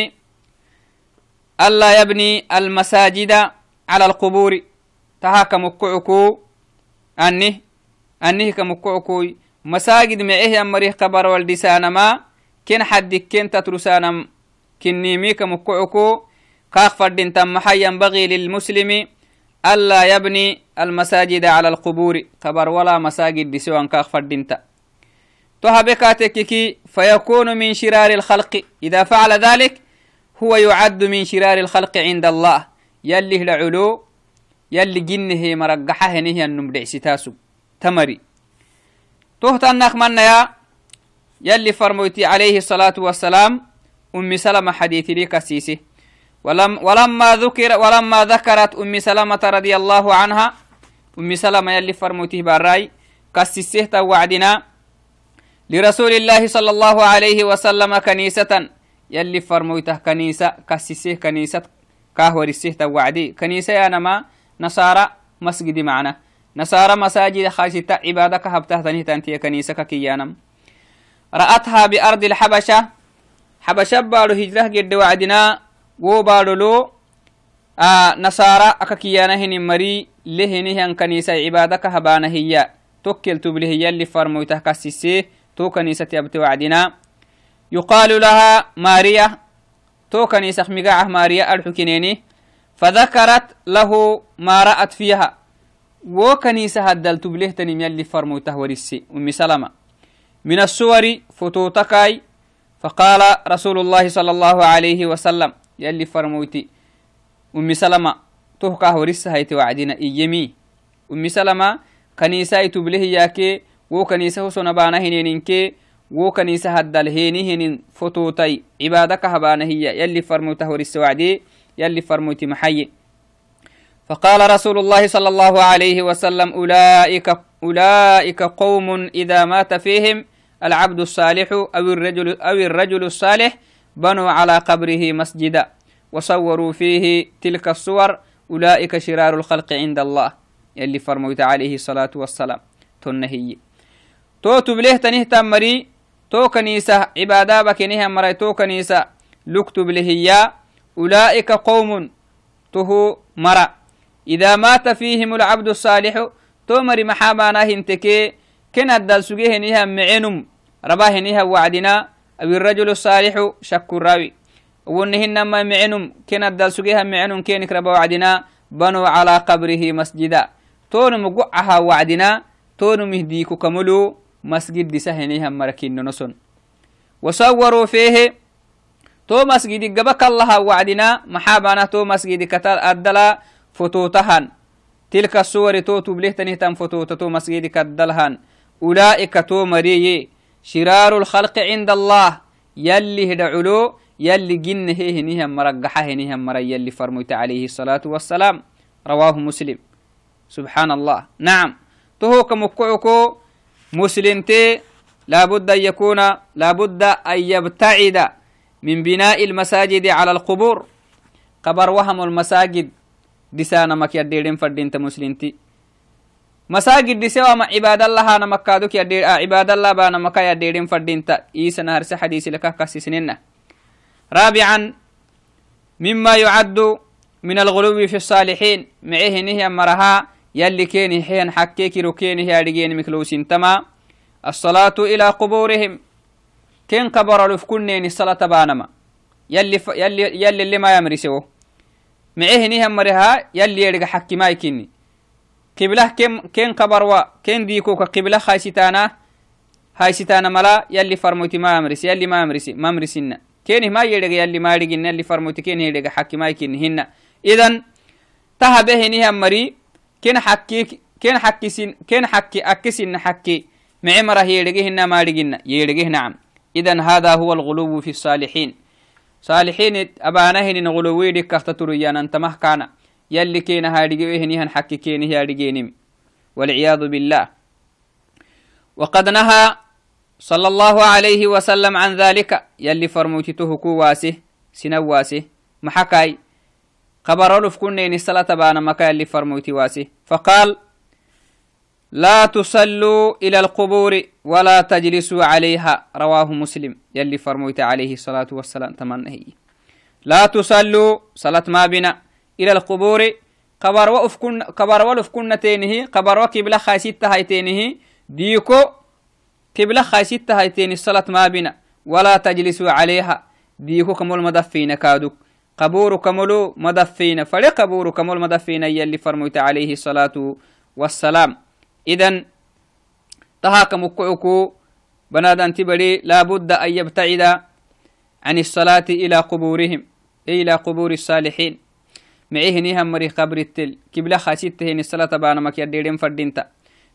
ألا يبني المساجد على القبور تهاك مكعكو أني أنه كمكعكو مساجد معيه أمريه قبر والدسان ما كن حد كن تترسان كن نيمي كمكعكو قاق فردين تم ينبغي للمسلم ألا يبني المساجد على القبور قبر ولا مساجد بسوان قاق فردين تهبكاتكي فيكون من شرار الخلق إذا فعل ذلك هو يعد من شرار الخلق عند الله يلي لعلو يلي جنه مرقحة هنه النم دعسي تمري. تهتنك من يا يلي فرموتي عليه الصلاة والسلام أم سلمة حديث لي كسيسي ولم ولما ذكر ولما ذكرت أم سلمة رضي الله عنها أم سلمة يلي فرموته باراي كسسه وعدنا لرسول الله صلى الله عليه وسلم كنيسة يلي فرموته كنيسة كسسه كنيسة كاهور السه وعدي كنيسة يا نما نصارى مسجد معنا. نصارى مساجد خاصة عبادك هبته تنهي كنيسة كيانم. رأتها بأرض الحبشة. حبشة بارو هجرة قد وعدنا. وبارو لو آه نصارى أككيانا هن مري. لهنه أن كنيسة عبادك هبانا هي توكل تبله هي اللي فرمويته كسيسيه تو كنيسة يبت وعدنا. يقال لها ماريا. تو كنيسة مقاعة ماريا الحكينيني فذكرت له ما رأت فيها. وكنيسة هدل تبله تنم يلي فرموته ورسي أم سلمة. من الصور فتوتكاي فقال رسول الله صلى الله عليه وسلم يلي فرموتي أم سلمة تهكا ورسها يتوعدنا إيمي. أم سلمة كنيسة تبله ياكي bana hineninke wo kanisa haddal heni hinin fototai cibadaka habana hiya yalli farmoyta horisse wacdi يلي فرموتي محيي. فقال رسول الله صلى الله عليه وسلم أولئك أولئك قوم إذا مات فيهم العبد الصالح أو الرجل أو الرجل الصالح بنوا على قبره مسجدا وصوروا فيه تلك الصور أولئك شرار الخلق عند الله. يلي فرموت عليه الصلاة والسلام. تنهي. تو تبليه تنه تمري تو كنيسة عبادة بكنيها مري تو كنيسة لكتب لهيا أولئك قوم تهو مرا إذا مات فيهم العبد الصالح تو مري محابانا هنتكي كن الدل سجيه نيها معينم رباه نيها وعدنا أو الرجل الصالح شك الراوي ونهن ما معينم كن الدل سجيها معينم كينك ربا وعدنا بنوا على قبره مسجدا تون مقعها وعدنا تون مهديك كملو مسجد دسهنيها مركين نسون وصوروا فيه تو مسجد قبك الله وعدنا محابنا تو مسجد كتال أدلا فتوتهن تلك الصور تو تبليه تنهتم فتوت تو مسجد كدلهن أولئك تو مريي شرار الخلق عند الله يلي هدعلو يلي جن هي هنيهم مرقحة هنيهم مري يلي فرميت عليه الصلاة والسلام رواه مسلم سبحان الله نعم تهو كمكعكو مسلمتي لابد أن يكون لابد أن يبتعد من بناء المساجد على القبور. قبر وهم المساجد. دسانا مك يديرين فردين مسلمتي مساجد دسوا ما عباد الله أنا مكادوك يدير آه عباد الله بانا مكا يديرين فردين تا. إيسا نهر حديث لك كسسننا رابعا مما يعد من الغلو في الصالحين. معه نهي مرها يلي كيني حين حكيك ركيني هي مكلوسين تما. الصلاة إلى قبورهم. كين قبر لفكنين الصلاة بانما يلي. يلي يلي اللي ما يمرسوه معه نهم مرها يلي يرجع حكي ما يكني قبله كم كين قبر و كين ديكو كقبله خايستانا هايستانا ملا يلي فرموتي ما يمرس يلي ما يمرس ما يمرسنا كين ما يرجع يلي ما يرجع يلي فرموتي كين يرجع حكي ما يكني هنا إذن تهبه نهم مري كين حكي كين حكي سين كين حكي أكسين حكي معمرة يرجعهن ما يرجعنا يرجعه نعم. إذا هذا هو الغلو في الصالحين. صالحين أبانهن غلوي دي كفتتريان أنت مهكانا. يلي كين هارجعهن هن حكي كين هارجعنم والعياذ بالله. وقد نهى صلى الله عليه وسلم عن ذلك. يلي فرموتته كواسه سنواسه محكاي. خبر ألف كنين الصلاة بانا مكا اللي فرموتي واسي فقال لا تصلوا إلى القبور ولا تجلسوا عليها. رواه مسلم يلي فرموت عليه الصلاة والسلام تمنى لا تصلوا صلاة ما بنا إلى القبور. قبر وقف كن قبر ولف كنا تينه قبر وكبلا خايسيت هايتينه ديكو كبلا خايسيت هايتين الصلاة ما بنا ولا تجلسوا عليها. ديكو كمول مدفين كادوك. قبور كملو مدفين فلي قبور كمول مدفين يلي فرموت عليه الصلاة والسلام. إذن تهاك مكعكو بنادان تبري لابد أن يبتعد عن الصلاة إلى قبورهم إلى قبور الصالحين. معيه نيهم مري قبر التل. كبلا خاسيته هني الصلاة بانا مك يديرين فردينتا.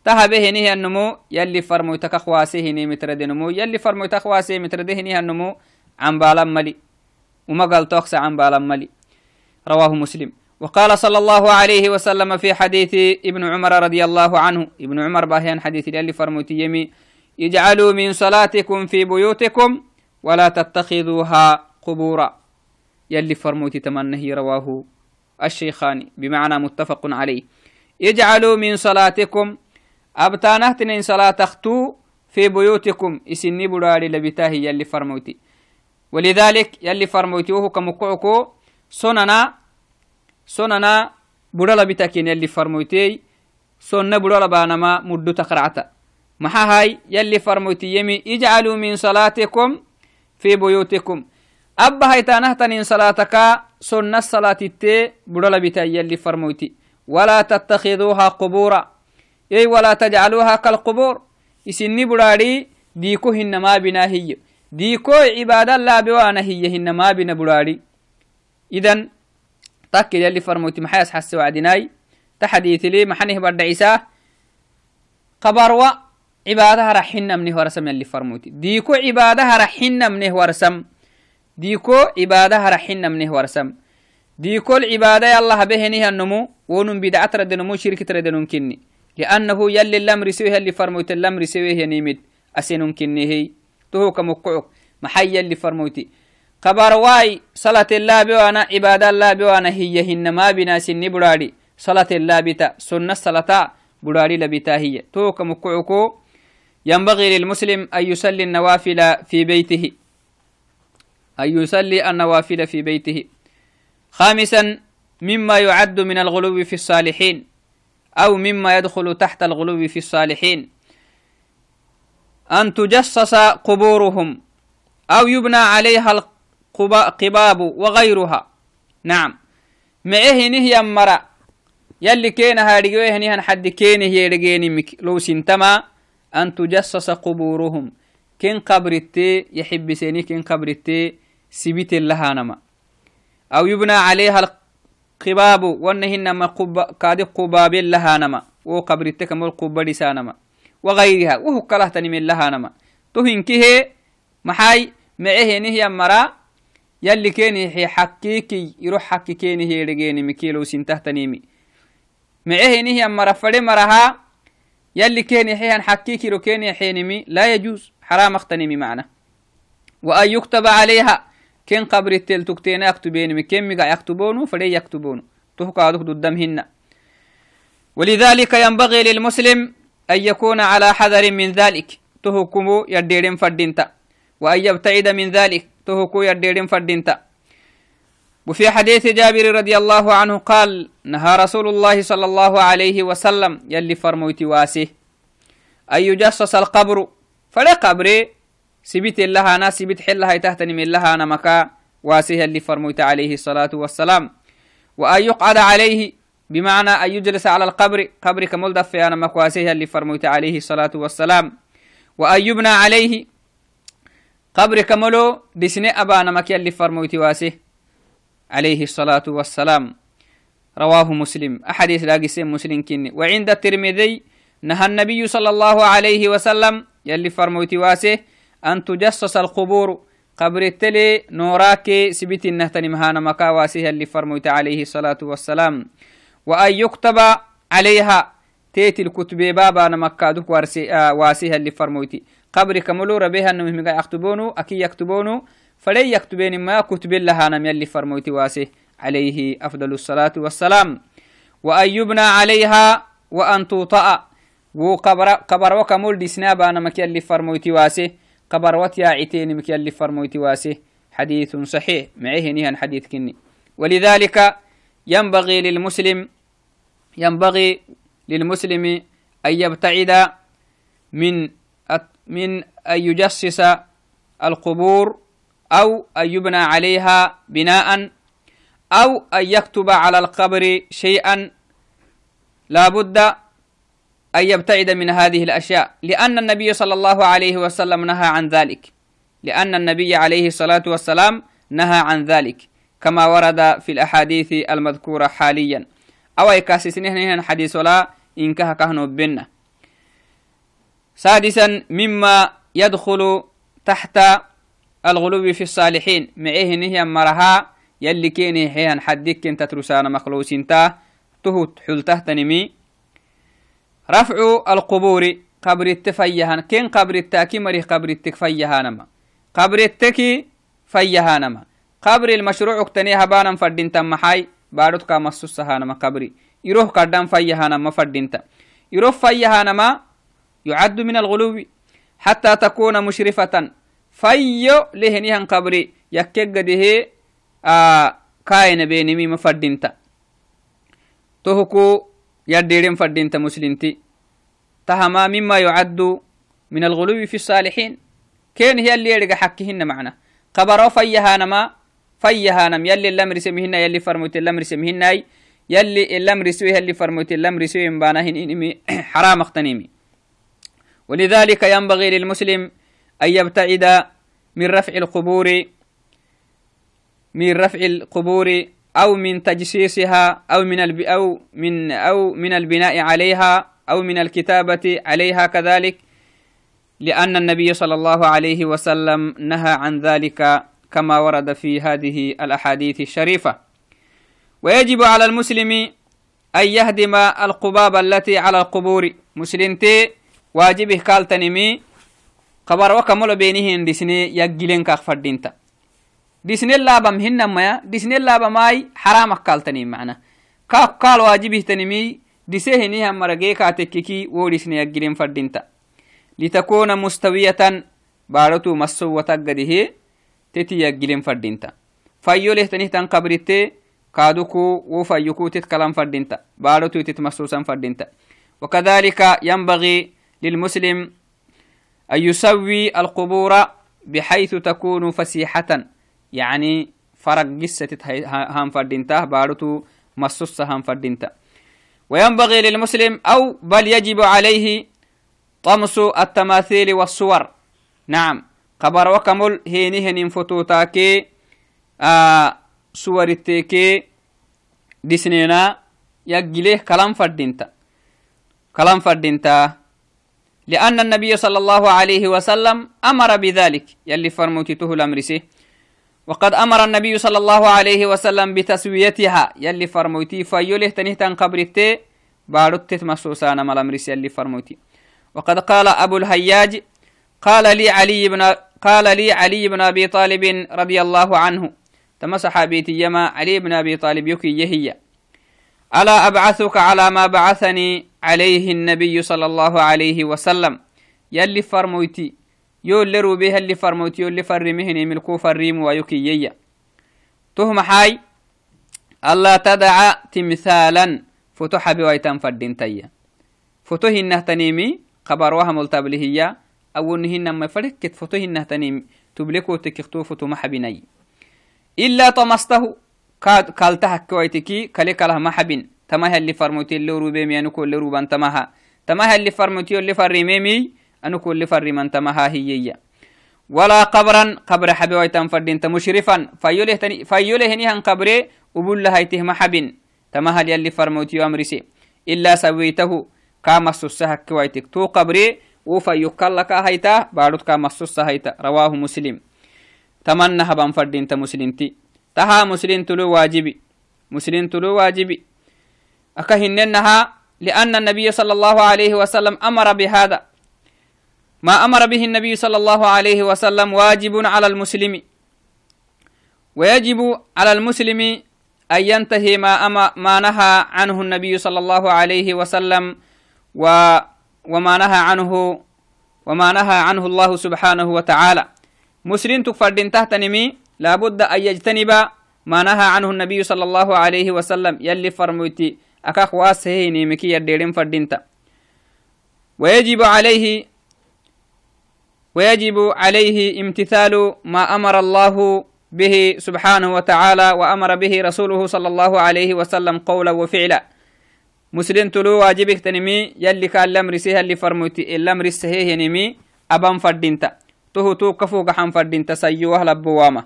تهبه نيه النمو يلي فرمو تكخواسه ني مترد نمو يلي فرمو تخواسه مترد نيه النمو عن بالا ملي. وما قال توخس عن بالا ملي. رواه مسلم. وقال صلى الله عليه وسلم في حديث ابن عمر رضي الله عنه. ابن عمر باهيان حديث اللي فرموتي يمي. اجعلوا من صلاتكم في بيوتكم ولا تتخذوها قبورا. يلي فرموتي تمنه رواه الشيخان. بمعنى متفق عليه. اجعلوا من صلاتكم. أبتانهتن صلاة اختو في بيوتكم. إسني براري لبتاه يلي فرموتي. ولذلك يلي فرموتيوه كمكعكو سننا سننا بدل بتاكين يلي فرموتي سنة بدل بانما مدو تقرعتا. محا هاي يلي فرموتي يمي اجعلوا من صلاتكم في بيوتكم. أبا هاي تانهتن صلاتك سنة الصلاة التي بدل بتا يلي فرموتي ولا تتخذوها قبورا. أي ولا تجعلوها كالقبور. isini buraadi diiko hinama bina hiyo تأكد يلي فرموتي محي اسحس وعدناي تحديث لي محنه برد عيسى. خبر و ها رحنا منه ورسم يلي فرموتي ديكو عبادها رحنا منه ورسم. ديكو عبادها رحنا منه ورسم. ديكو العبادة الله بهنها النمو. ونم بدعة رد نمو شركة رد نمكني لأنه يلي لم رسوه اللي فرموت لم رسوه ينيمد أسنون كنهي تهو كمقعك محي اللي فرموتي قبر واي صلاة الله بوانا عبادة الله بوانا هي هن ما بنا سن براري صلاة الله بتا سنة الصلاة براري لبتا هي. تهو كمقعك ينبغي للمسلم أن يصلي النوافل في بيته. أن يصلي النوافل في بيته. خامسا مما يعد من الغلو في الصالحين أو مما يدخل تحت الغلو في الصالحين. أن تجسس قبورهم أو يبنى عليها القباب وغيرها. نعم. معه نهي مرة يلي كين هارجوه نهن حد كين هي لو سنتما أن تجسس قبورهم. كين قبرتي يحب سيني كين قبرتي سبيت اللهانما أو يبنى عليها قبابو ونهنما قب كاد قباب لها نما. وقبرتك مول قبر سانما وغيرها. وهو كله تنم لها نما. تهين كه محاي معه نهي مرا. يلي كيني هي حقيقي يروح حقي كيني هي رجيني مكيلو سنته تنيمي معه نهي مرا فدي مرها يلي كيني هي حقيقي رو كيني حينمي لا يجوز حرام اختنمي معنا. وأن يكتب عليها كن قبر التل تكتين يكتبين كن مقع يكتبونه فلي يكتبونه تهكا ضد هنا ولذلك ينبغي للمسلم أن يكون على حذر من ذلك. تهكم يديرين فردينتا. وأن يبتعد من ذلك. تهكو يديرين فردينتا. وفي حديث جابر رضي الله عنه قال نهى رسول الله صلى الله عليه وسلم يلي فرموت واسه أن يجسس القبر؟ فلا قبري سبت لها أنا سبت حلها تهتني من لها أنا مكا. واسها اللي فرميت عليه الصلاة والسلام. وأن يقعد عليه بمعنى أن يجلس على القبر. قبر كمول دفع أنا مكواسها اللي فرميت عليه الصلاة والسلام. وأن يبنى عليه قبر كمولو دسني أبانا مكي اللي فرميت واسه عليه الصلاة والسلام. رواه مسلم. أحاديث لاقسين مسلم كني وعند الترمذي نهى النبي صلى الله عليه وسلم يلي فرميت واسه أن تجسس القبور قبر التلي نوراك سبت النهتني مهانا مكا واسيها اللي فرميت عليه الصلاة والسلام. وأن يكتب عليها تيت الكتب بابا نمكا دوك آه واسيها اللي فرميتي قبر كملو ربيها انهم يكتبونو أكي يكتبونو فلي يكتبين ما كتب لها نم يلي فرميتي واسيه عليه أفضل الصلاة والسلام. وأن يبنى عليها وأن توطأ. وقبر قبر وكمول دي سنابا نمك يلي فرميتي واسيه قبروت يا عتين مك يلي فرمويتي واسه حديث صحيح. معه نهان حديث كني. ولذلك ينبغي للمسلم ينبغي للمسلم أن يبتعد من من أن يجسس القبور أو أن يبنى عليها بناء أو أن يكتب على القبر شيئا. لا بد أن يبتعد من هذه الأشياء لأن النبي صلى الله عليه وسلم نهى عن ذلك. لأن النبي عليه الصلاة والسلام نهى عن ذلك كما ورد في الأحاديث المذكورة حاليا. أو يكاسسنه حديث ولا إنكه كهنو بنا سادسا مما يدخل تحت الغلو في الصالحين. معه نهي مرها يلي كيني حيان حدك كنت ترسانا مخلوسين تا تهت حلته تنمي رفع القبور قبر التفيهان كين قبر التاكي؟ مري قبر التك فيهانما. قبر التكي فيهانما. قبر المشروع اكتني هبانا فردين تمحاي بارد كامسوس هانما قبري. يروح قدام فيهانما فردين يروح فيهانما يعد من الغلو حتى تكون مشرفة. فيو لهنيهن قبري. يكيق ده آه كاين بينمي مفردين تهكو يديرين فردينت مسلمتي. تهما مما يعد من الغلو في الصالحين. كين هي اللي يرجع حكهن معنا. قبرو فيها نما فيها نم يلي الامر سمهن يلي فرموت الامر سمهن يلي الامر سوي اللي فرموت الامر سوي إنمي حرام اختنيمي. ولذلك ينبغي للمسلم أن يبتعد من رفع القبور من رفع القبور أو من تجسيسها أو من. أو من أو من البناء عليها أو من الكتابة عليها كذلك لأن النبي صلى الله عليه وسلم نهى عن ذلك كما ورد في هذه الأحاديث الشريفة ويجب على المسلم أن يهدم القباب التي على القبور مسلمتي واجبه قال تنمي قبر وكمل بينهن دسني يجلين كاخ فردينتا ديسني اللابم هن ما ديسني اللابم ماي حرام كالتني معنا كاك قال واجبه تنمي ديسه نيها مرقي كاتككي وديسني يجرين فردينتا لتكون مستوية بارتو مسو وتقده تتي يجرين فردينتا فايوله تنه تن قبرته كادوكو وفايوكو تتكلم فردينتا بارتو تتمسوسا فردينتا وكذلك ينبغي للمسلم أن يسوي القبور بحيث تكون فسيحة. يعني فرق قصة هم فردينته بارتو مسوس هم فردينته وينبغي للمسلم أو بل يجب عليه طمس التماثيل والصور. نعم قبر وكمل هيني هنين فتوتاكي آه صور التيكي ديسنينا يجليه كلام فردينتا. كلام فردينتا. لأن النبي صلى الله عليه وسلم أمر بذلك. يلي فرموتته الأمرسي وقد أمر النبي صلى الله عليه وسلم بتسويتها. يلي فرموتي فيوله تنهتن قبرتي بارت مسوسانا ملامرس يلي فرموتي. وقد قال أبو الهياج قال لي علي بن قال لي علي بن أبي طالب رضي الله عنه. تم صحابيتي يما علي بن أبي طالب يكي يهي. ألا أبعثك على ما بعثني عليه النبي صلى الله عليه وسلم؟ يلي فرموتي يولي روبيها اللي فرموت يولي فرمهن ملكو فريم ويكيي تهم حاي الله تدع تمثالا فتح بويتان فردين تيا. فتوه إنه تنيمي خبروها ملتبلهية أو إنهن ما فركت فتوه إنه تنيمي تبلكو تكختو فتو محبيني إلا طمسته كلك له محبين تماها اللي فرموتي اللي روبي ميانو كل روبان تماها تماها اللي فرموتي اللي فرميمي أنو كل فر من تمها هي ولا قبرا قبر حبي ويتم فردين مشرفا فيوله تني فيوله هنيهن قبره وبول هيته محبن تمها يلي فرموتي أمرسي إلا سويته كما سسها كويتك. تو قبري وفيوكلك هيتا بارد كما سسها هيتا. رواه مسلم. تمنى فردين تها مسلم تلو واجبي. مسلم تلو واجبي. أكهننها لأن النبي صلى الله عليه وسلم أمر بهذا. ما أمر به النبي صلى الله عليه وسلم واجب على المسلم. ويجب على المسلم أن ينتهي ما, أما ما نهى عنه النبي صلى الله عليه وسلم و وما نهى عنه وما نهى عنه الله سبحانه وتعالى. مسلم تفردين تحت نمي لابد أن يجتنب ما نهى عنه النبي صلى الله عليه وسلم. يلي فرموتي أكاخ واسهي نيمكي يديرين فردينتا. ويجب عليه ويجب عليه امتثال ما أمر الله به سبحانه وتعالى وأمر به رسوله صلى الله عليه وسلم قولا وفعلا. مسلم تلو واجبك تنمي يلي كان الامر سيه اللي فرموتي. الامر السهيه نمي أبان فردينتا. تو تو كفو قحن فردينتا سيوه لبواما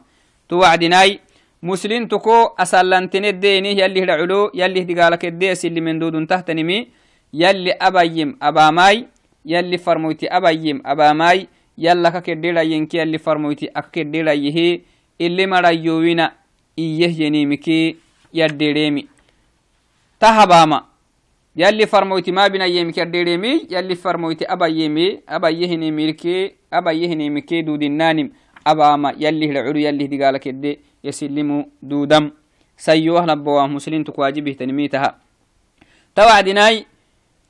تو وعدناي مسلم تكو أسلنتين الديني يلي هدعلو يلي هدقالك الديس اللي من دود تحتنمي يلي أبايم أباماي يلي فرموتي أبايم أباماي yalla ka keddirayenki yalli farmoyti aka keddirayihi illi marayowina إيه ينيمكي يدريمي تهباما يلي فرمويتي ما بين أيامك يدريمي يلي فرمويتي أبا يمي أبا يهني ميركي أبا يهني مكي دود النانم أباما يلي العرو يلي دقالك يدي يسلموا دودم. سيوه نبوا مسلم تكواجبه تنميتها. توعدناي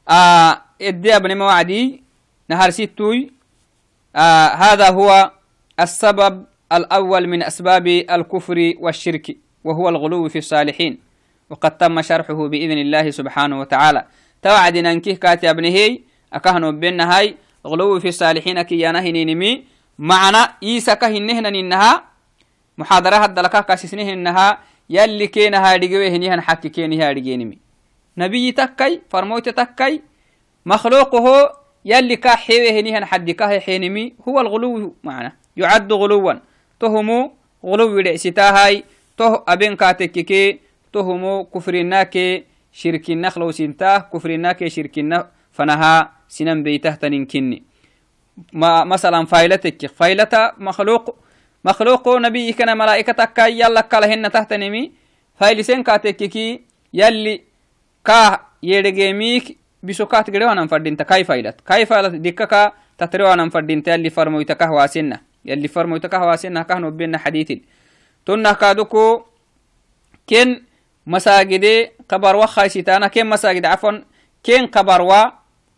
آه إدي أبن موعدي نهار ستوي. آه هذا هو السبب الأول من أسباب الكفر والشرك وهو الغلو في الصالحين. وقد تم شرحه بإذن الله سبحانه وتعالى. توعدنا انكيه كاتي أبنهي أكهنو بيننا هاي غلو في الصالحين كي ينهي معنا إيسا كهنهن إنها محاضرة هذا لك كاسسنه إنها يلي كينها دقوه هنيهن حكي كينها دقينمي نبي تكي فرموت تكي مخلوقه يلي كا حيوه هنيهن حد كاه حينمي هو الغلو معنا يعد غلوا. تهمو غلو لعستاهاي تو أبين كاتككي تهمو كفرناك شركنا خلو سنتاه كفرناك شركنا فنها سنن بيته تنكني ما مثلا فايلتك. فايلة مخلوق مخلوق نبي كان ملائكة يلا كالهن تحت نمي فايلسين كاتككي يلي كاه يرجميك بسكات جريوانا فردينتا كاي فايلت كاي فايلت دككا تتريوانا فردينتا يلي فرمويتا كهواسنا يلي فرمويتا كهواسنا كهنو بينا حديث. تنا كادوكو كن مساجد قبر وخايستانا كن مساجد عفوا كن قبر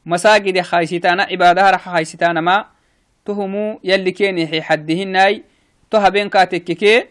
مساجد خايستانا عبادة رح خايستانا ما تهمو يلي كين يحي حدهن ناي تهبين كاتككي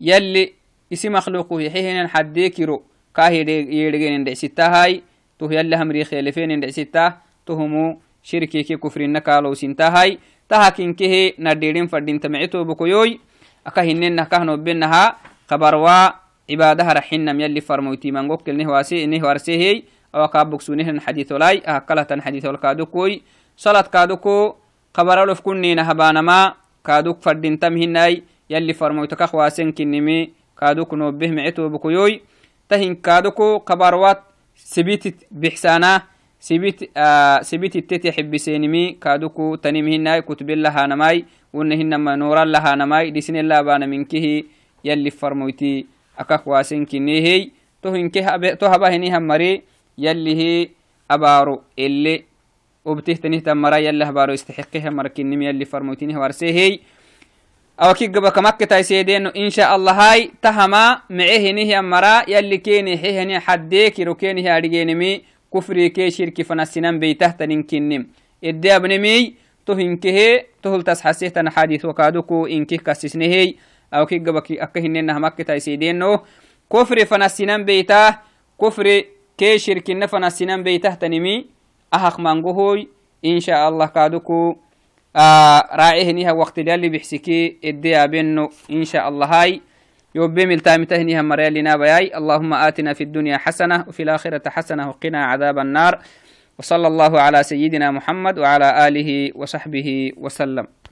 يلي اسم مخلوقه يحيهن حديكرو كاهي يرغين دع ستة هاي تو يلي همري خيلفين دع ستة تهمو شركي كي كفر نكالو سنتا هاي. تهاكين كيه نديرين فردين تمعتو بكيوي أكهنن نكهنو بينها خبروا عبادها رحنا يلي فرموتي من قوكل نهواسي نهوارسيهي أو كابوك سونهن حديث ولاي أهكالة حديث والكادوكوي صلاة كادوكو خبر ألف كنين هبانما كادوك فردين تمهناي يلي فرموتك أخواسين كنمي كادوك نوبه معتو بكيوي تهن كادوكو خبروات سبيت بحسانا سبيت آه سبيت التتي حب سينمي كادوكو تنمهناي كتب يلي هي أبارو اللي وبتهتنيه تمرا يلي هبارو استحقها مركنم يلي فرموتينه ورسيهي أو كي قبا كمك تايسيدين إن شاء الله هاي تهما معه نهي مرا يلي كيني حيهني حديك ركيني هارجينمي كفري كي شركي فنسنان بيته تنكنم إدي أبنمي تهنكه تهل تسحسيه تنحاديث وكادوكو إنكه كسسنهي أو كي قبا أكهنين همك تايسيدين كفري فنسنان بيته كفري كي شركي نفنسنان بيته تنمي أحق منقهوي إن شاء الله كادوكو. آه راعيه نيها وقت اللي بيحسكي. اديا بينو إن شاء الله هاي. يوبي ملتامته نيها مريالي نابياي اللهم آتنا في الدنيا حسنة وفي الآخرة حسنة وقنا عذاب النار. وصلى الله على سيدنا محمد وعلى آله وصحبه وسلم.